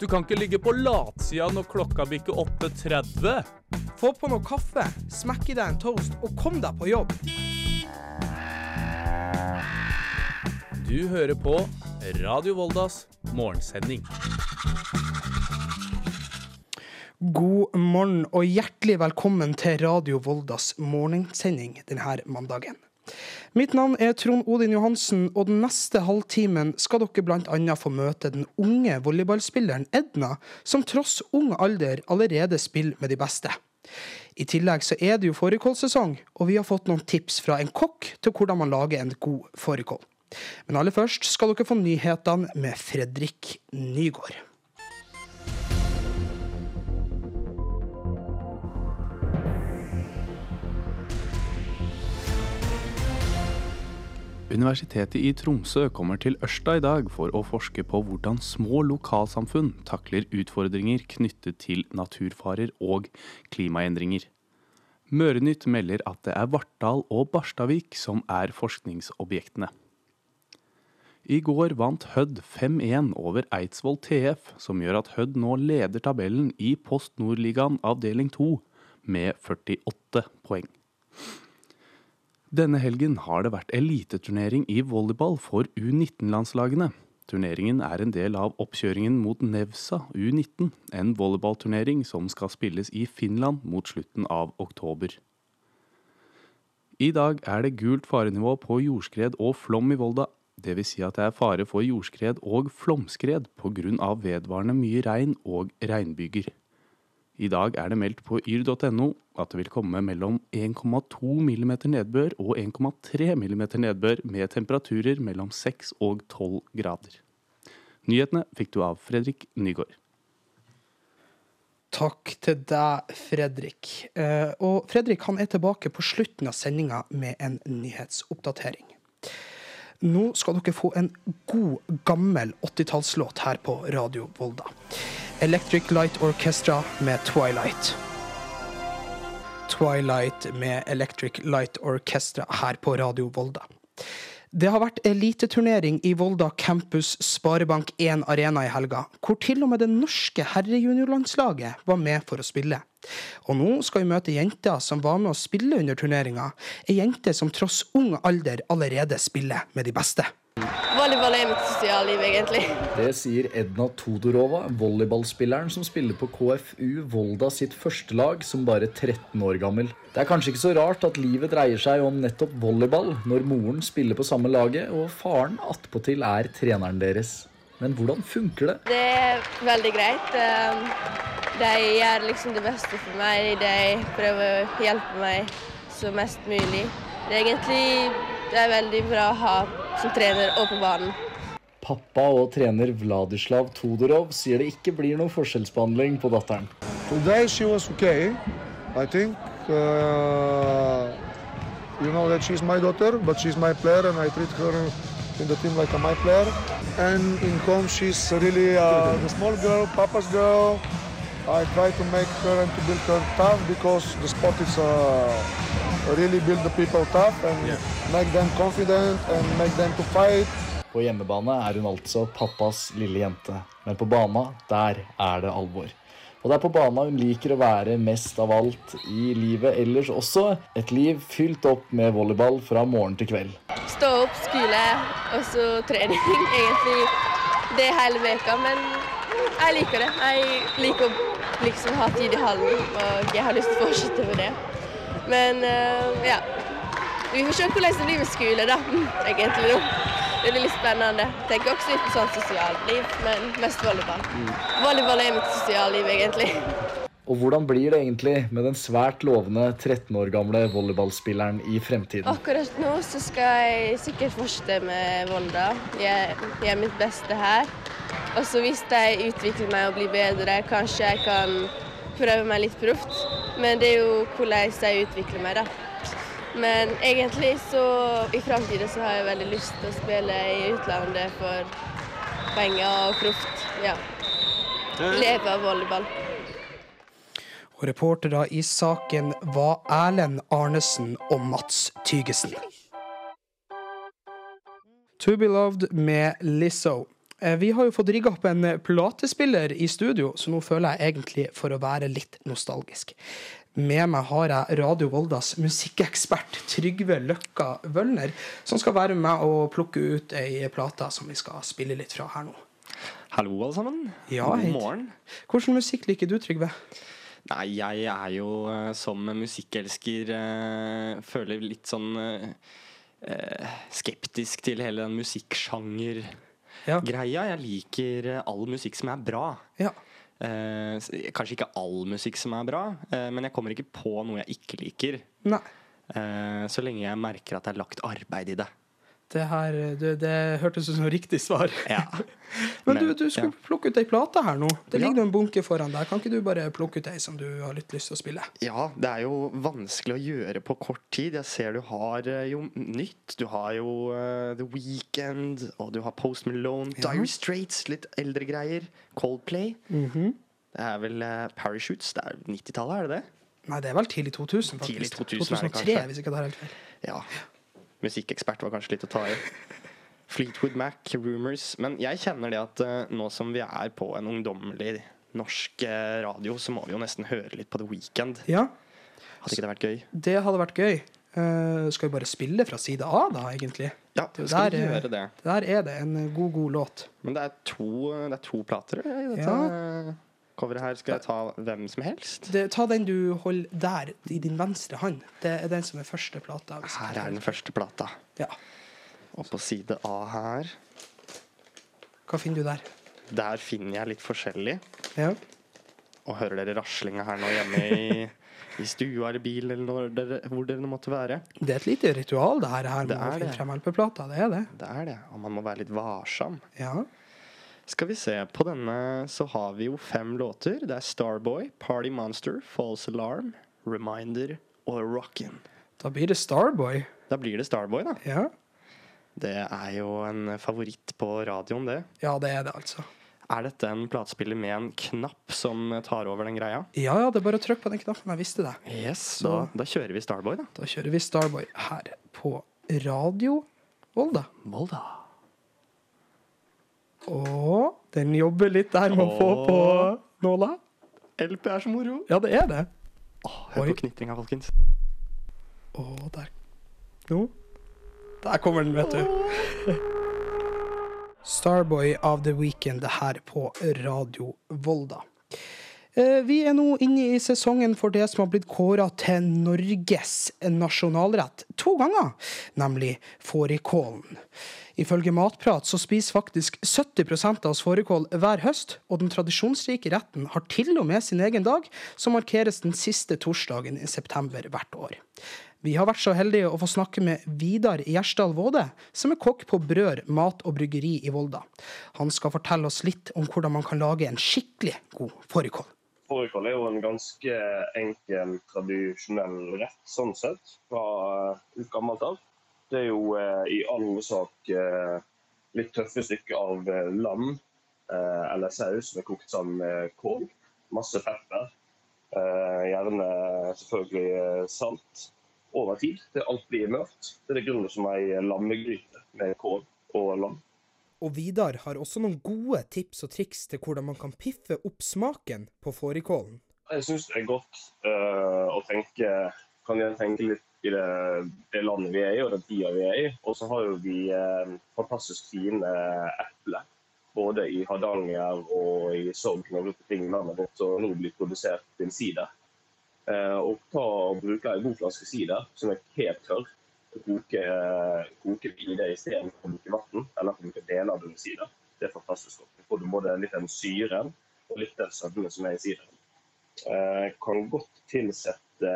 Du kan ikke ligge på latsida når klokka bikker 8.30. Få på noe kaffe, smekk i deg en toast og kom deg på jobb. Du hører på Radio Voldas morgensending. God morgen og hjertelig velkommen til Radio Voldas morgensending denne mandagen. Mitt navn er Trond Odin Johansen, og den neste halvtimen skal dere bl.a. få møte den unge volleyballspilleren Edna, som tross ung alder allerede spiller med de beste. I tillegg så er det jo fårikålsesong, og vi har fått noen tips fra en kokk til hvordan man lager en god fårikål. Men aller først skal dere få nyhetene med Fredrik Nygård. Universitetet i Tromsø kommer til Ørsta i dag for å forske på hvordan små lokalsamfunn takler utfordringer knyttet til naturfarer og klimaendringer. Mørenytt melder at det er Vartdal og Barstavik som er forskningsobjektene. I går vant Hødd 5-1 over Eidsvoll TF, som gjør at Hødd nå leder tabellen i Post Nordligaen avdeling 2 med 48 poeng. Denne helgen har det vært eliteturnering i volleyball for U19-landslagene. Turneringen er en del av oppkjøringen mot Nevsa U19, en volleyballturnering som skal spilles i Finland mot slutten av oktober. I dag er det gult farenivå på jordskred og flom i Volda. Dvs. Si at det er fare for jordskred og flomskred pga. vedvarende mye regn og regnbyger. I dag er det meldt på yr.no at det vil komme mellom 1,2 mm nedbør og 1,3 mm nedbør med temperaturer mellom 6 og 12 grader. Nyhetene fikk du av Fredrik Nygaard. Takk til deg, Fredrik. Eh, og Fredrik han er tilbake på slutten av sendinga med en nyhetsoppdatering. Nå skal dere få en god, gammel 80-tallslåt her på Radio Volda. Electric Light Orchestra med Twilight. Twilight med Electric Light Orchestra her på Radio Volda. Det har vært eliteturnering i Volda campus Sparebank 1 Arena i helga, hvor til og med det norske herrejuniorlandslaget var med for å spille. Og nå skal vi møte jenter som var med å spille under turneringa, ei jente som tross ung alder allerede spiller med de beste. Volleyball er mitt sosialliv, egentlig. Det sier Edna Todorova, volleyballspilleren som spiller på KFU Volda sitt første lag som bare 13 år gammel. Det er kanskje ikke så rart at livet dreier seg om nettopp volleyball når moren spiller på samme laget og faren attpåtil er treneren deres. Men hvordan funker det? Det er veldig greit. Ehm, de gjør liksom det beste for meg. De prøver å hjelpe meg så mest mulig. Det er egentlig det er veldig bra å ha som trener og på banen. Pappa og trener Vladislav Todorov sier det ikke blir noen forskjellsbehandling på datteren. Today she was okay. I think uh, you know that she's my daughter, but she's my player and I treat her in the team like a my player. And in home she's really uh, the small girl, papa's girl. I try to make her and to build her tough because the sport is uh, really build the people tough and yeah. make them confident and make them to fight. På hjemmebane er hun altså pappas lille jente, men på bana, der er det alvor. Og det er på bana hun liker å være mest av alt i livet ellers også. Et liv fylt opp med volleyball fra morgen til kveld. Stå opp, skole og så trening. Egentlig det hele veka, men jeg liker det. Jeg liker å liksom ha tid i hallen, og jeg har lyst til å fortsette med det. Men uh, ja. Vi får se hvordan det blir med skole, da, egentlig. nå. Det blir litt spennende. Tenker også litt på sånn sosialliv, men mest volleyball. Mm. Volleyball er mitt sosialliv, egentlig. Og hvordan blir det egentlig med den svært lovende 13 år gamle volleyballspilleren i fremtiden? Akkurat nå så skal jeg sikkert fortsette med Volda. Jeg gjør mitt beste her. Og så hvis jeg utvikler meg og blir bedre, kanskje jeg kan prøve meg litt proft. Men det er jo hvordan jeg utvikler meg, da. Men egentlig så i framtida så har jeg veldig lyst til å spille i utlandet for penger og proft. Ja. Leve av volleyball. Og reportere i saken var Erlend Arnesen og Mats Tygesen. To Be Loved med Lizzo. Eh, Vi har jo fått rigga opp en eh, platespiller i studio, så nå føler jeg egentlig for å være litt nostalgisk. Med meg har jeg Radio Voldas musikkekspert Trygve Løkka Wølner, som skal være med og plukke ut ei plate som vi skal spille litt fra her nå. Hallo, alle sammen. Ja, God morgen. Hvordan musikk liker du, Trygve? Nei, jeg er jo eh, som musikkelsker Føler litt sånn skeptisk til hele den musikksjanger-greia. Ja. Jeg liker eh, all musikk som er bra. ja. Eh, kanskje ikke all musikk som er bra, eh, men jeg kommer ikke på noe jeg ikke liker. Nei. Eh, så lenge jeg merker at det er lagt arbeid i det. Det her det, det hørtes ut som riktig svar. Ja. Men du, Men, du skulle ja. plukke ut ei plate her nå. Det ligger ja. en bunke foran deg. Kan ikke du bare plukke ut ei som du har litt lyst til å spille? Ja, det er jo vanskelig å gjøre på kort tid. Jeg ser du har eh, jo nytt. Du har jo uh, The Weekend, og du har Post Malone, Ja. Dire Straits, litt eldre greier. Coldplay. Mhm. Det er vel uh, Parachutes. Det er 90-tallet, er det det? Nei, det er vel tidlig 2000, faktisk. Tidlig 2000 er det 2003, hvis ikke det er helt feil. Ja. Musikkekspert var kanskje litt å ta i. Fleetwood Mac, Rumors. Men jeg kjenner det at uh, nå som vi er på en ungdommelig norsk uh, radio, så må vi jo nesten høre litt på The Weekend. Ja, Hadde ikke det vært gøy? det hadde vært gøy. Uh, skal vi bare spille fra side A, da, egentlig? Ja, Det skal der, vi gjøre det? Der er det en god, god låt. Men det er to, det er to plater i dette coveret her. Skal jeg ta hvem som helst? Det, ta den du holder der, i din venstre hånd. Det er den som er første plata. Her er den første plata. Ja. Og på side A her, Hva finner du der? der finner jeg litt forskjellig. Ja. Og hører dere raslinga her nå hjemme i, i stua eller bil eller dere, hvor dere måtte være? Det er et lite ritual, det her, her med å finne frem LP-plata. Det er det. Det er det. Og man må være litt varsom. Ja. Skal vi se, på denne så har vi jo fem låter. Det er Starboy, Party Monster, False Alarm, Reminder og Rockin'. Da blir det Starboy. Da blir det Starboy, da. Ja. Det er jo en favoritt på radioen, det. ja, det er det, altså. Er dette en platespiller med en knapp som tar over den greia? Ja, ja, det er bare å trykke på den knappen. Jeg visste det. Yes, Så- da, da kjører vi Starboy, da. Da kjører vi Starboy her på Radio Volda. Volda. Og den jobber litt der med å få på nåla. LP er så moro. Ja, det er det. Åh, Hør på knitringa, folkens. Å, der Nå. Der kommer den, vet du. Starboy of the Weekend her på Radio Volda. Eh, Vi er nå inne i sesongen for det som har blitt kåra til Norges nasjonalrett to ganger, nemlig fårikålen. Ifølge Matprat så spiser faktisk 70% av oss fårikål hver høst, og den tradisjonsrike retten har til og med sin egen dag, som markeres den siste torsdagen i september hvert år. Vi har vært så heldige å få snakke med Vidar Gjersdal Våde, som er kokk på Brør mat og bryggeri i Volda. Han skal fortelle oss litt om hvordan man kan lage en skikkelig god fårikål. Fårikål er jo en ganske enkel, tradisjonell rett, sånn sett, fra eh, gammelt av. Det er jo eh, i all hovedsak eh, litt tøffe stykker av eh, lam eller saus som er kokt sammen med kål. Masse pepper. Gjerne selvfølgelig salt over tid til alt blir mørkt. Det er det grunnen som ei lammegryte med kål og lam. Og Vidar har også noen gode tips og triks til hvordan man kan piffe opp smaken på fårikålen. Jeg syns det er godt eh, å tenke kan jeg tenke litt i det, det landet vi er i og den tida vi er i. Og så har vi eh, fantastisk fine epler. Både i Hardanger og i Sogn og rundt omkring i landet vårt som nå blir produsert til sider. Eh, og ta og bruke en god flaske sider som er helt tørr. og Koke, eh, koke i det istedenfor å bruke vann eller bruke deler av den sider. Det er fantastisk godt. Du får både litt den syren og litt den sødmen som er i sideren. Eh, kan godt tilsette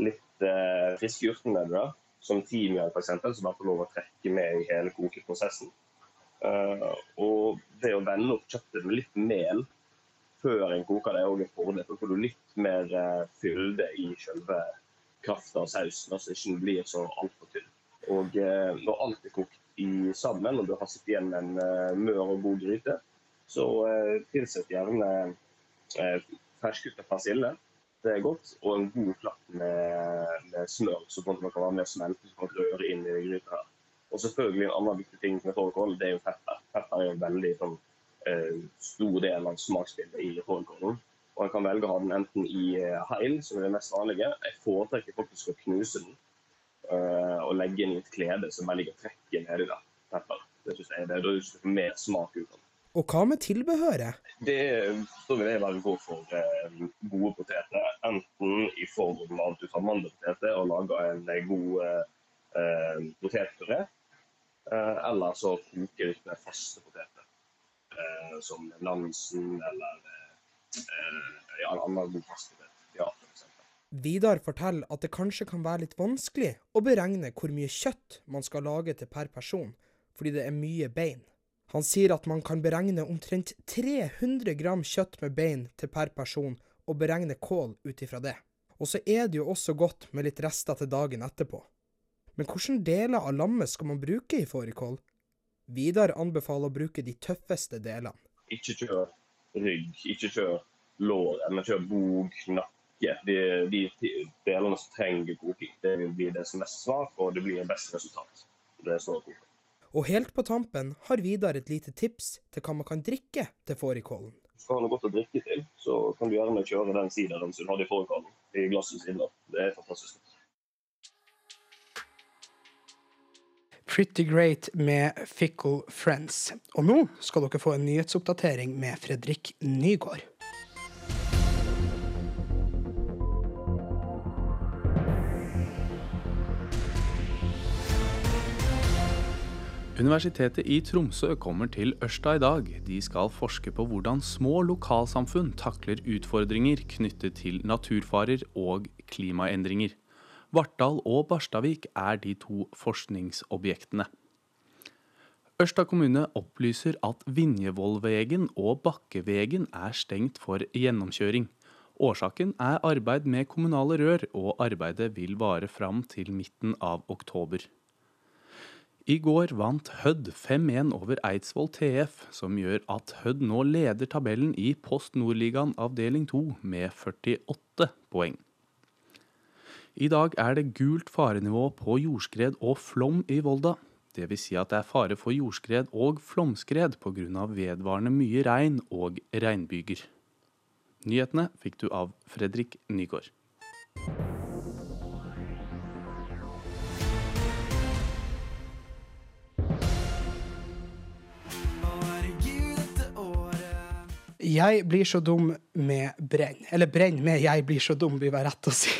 litt eh, friske urtemidler, som timian f.eks., som bare får lov å trekke med i hele kokeprosessen. Uh, og det å vende opp kjøttet med litt mel før en koker, det er òg en fordel. For da får du litt mer uh, fylde i selve krafta og sausen, altså ikke den blir så altfor tynn. Og uh, når alt er kokt i sammen, og du har sittet igjen med en mør og god gryte, så tilsett gjerne ferskutta persille. Det er godt. Og en god klatt med, med smør, så man kan være med og smelte kan røre inn i gryta. her. Og selvfølgelig en annen viktig ting med fårikål, det er jo pepper. Pepper er jo en veldig sånn, eh, stor del av smaksbildet i fårikålen. Og en kan velge å ha den enten i eh, heil, som er det mest vanlige. Jeg foretrekker faktisk å knuse den eh, og legge den i et klede som jeg ligger og trekker nedi der. Pepper. Det synes jeg det er, da du mer smak ut av. Og hva med tilbehøret? Det så vil jeg bare gå for eh, gode poteter. Enten i form av at du tar mandelpoteter og lager en eh, god eh, eh, potetpuré, eh, eller så koker du med faste poteter. Eh, som Nansen eller eh, ja, en annen god fast potet. Ja. Vidar forteller at det kanskje kan være litt vanskelig å beregne hvor mye kjøtt man skal lage til per person, fordi det er mye bein. Han sier at man kan beregne omtrent 300 gram kjøtt med bein til per person, og beregne kål ut ifra det. Og så er det jo også godt med litt rester til dagen etterpå. Men hvilke deler av lammet skal man bruke i fårikål? Vidar anbefaler å bruke de tøffeste delene. Ikke kjør rygg, ikke kjør lår, men kjør bog, nakke. De, de delene som trenger koking. Det vil bli det som er mest og det blir best resultat. Det er så koking. Og helt på tampen har Vidar et lite tips til hva man kan drikke til fårikålen. Skal du ha noe godt å drikke til, så kan du gjerne kjøre den sideren som du hadde i fårikålen. I glasset siden. Det er fantastisk. Pretty Great med Fickle Friends. Og nå skal dere få en nyhetsoppdatering med Fredrik Nygård. Universitetet i Tromsø kommer til Ørsta i dag. De skal forske på hvordan små lokalsamfunn takler utfordringer knyttet til naturfarer og klimaendringer. Vartdal og Barstavik er de to forskningsobjektene. Ørsta kommune opplyser at Vinjevollvegen og Bakkevegen er stengt for gjennomkjøring. Årsaken er arbeid med kommunale rør, og arbeidet vil vare fram til midten av oktober. I går vant Hødd 5-1 over Eidsvoll TF, som gjør at Hødd nå leder tabellen i Post Nordligaen avdeling 2 med 48 poeng. I dag er det gult farenivå på jordskred og flom i Volda. Dvs. Si at det er fare for jordskred og flomskred pga. vedvarende mye regn og regnbyger. Nyhetene fikk du av Fredrik Nygaard. Jeg blir så dum med brenn. Eller brenn med jeg blir så dum, vil være rett å si.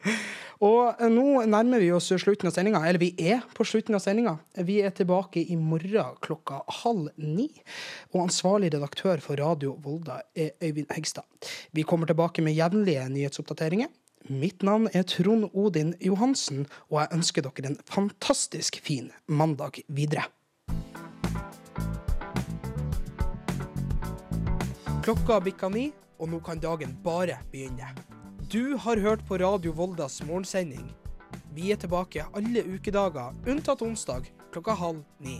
og nå nærmer vi oss slutten av sendinga. Eller vi er på slutten av sendinga. Vi er tilbake i morgen klokka halv ni. Og ansvarlig redaktør for Radio Volda er Øyvind Hegstad. Vi kommer tilbake med jevnlige nyhetsoppdateringer. Mitt navn er Trond Odin Johansen, og jeg ønsker dere en fantastisk fin mandag videre. Klokka bikka ni, og nå kan dagen bare begynne. Du har hørt på Radio Voldas morgensending. Vi er tilbake alle ukedager, unntatt onsdag klokka halv ni.